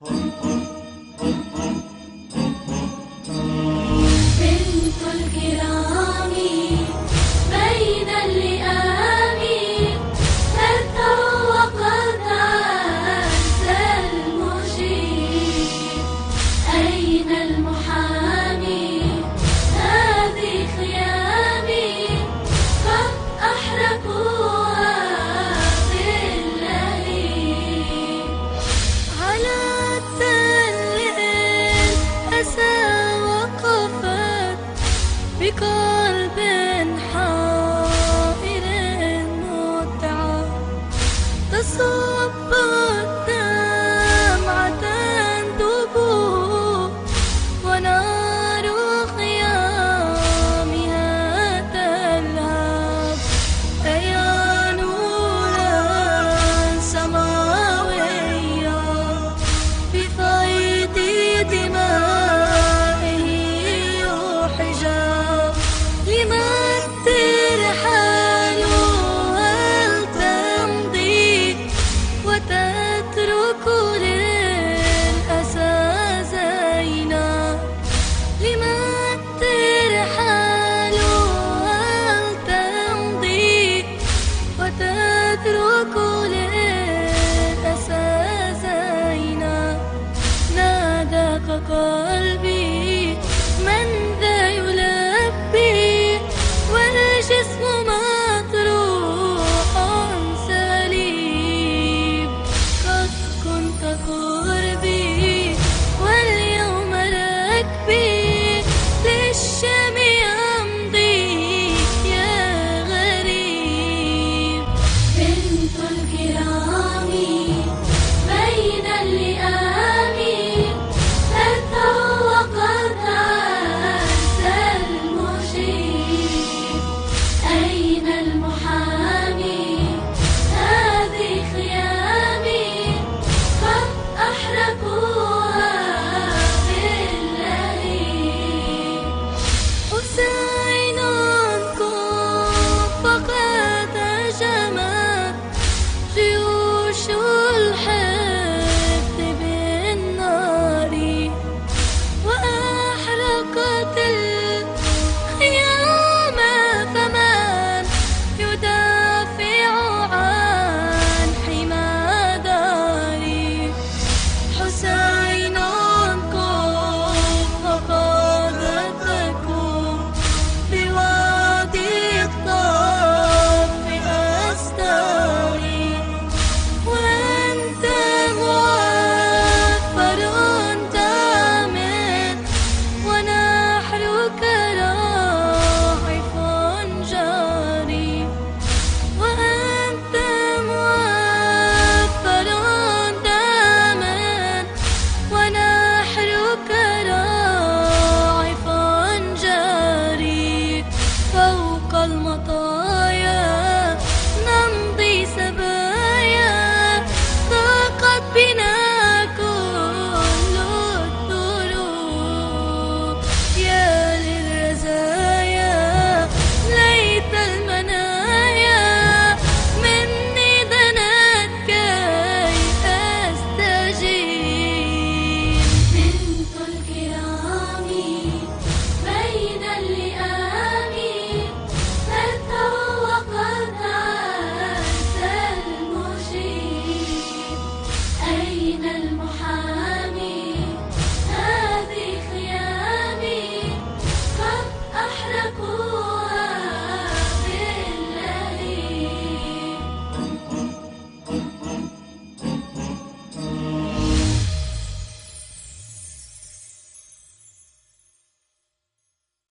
Oh, oh. بقلب حائر متعب